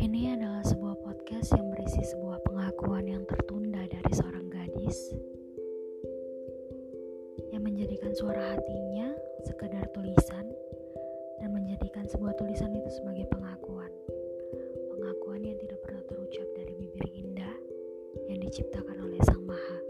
Ini adalah sebuah podcast yang berisi sebuah pengakuan yang tertunda dari seorang gadis yang menjadikan suara hatinya sekedar tulisan dan menjadikan sebuah tulisan itu sebagai pengakuan. Pengakuan yang tidak pernah terucap dari bibir indah yang diciptakan oleh Sang Maha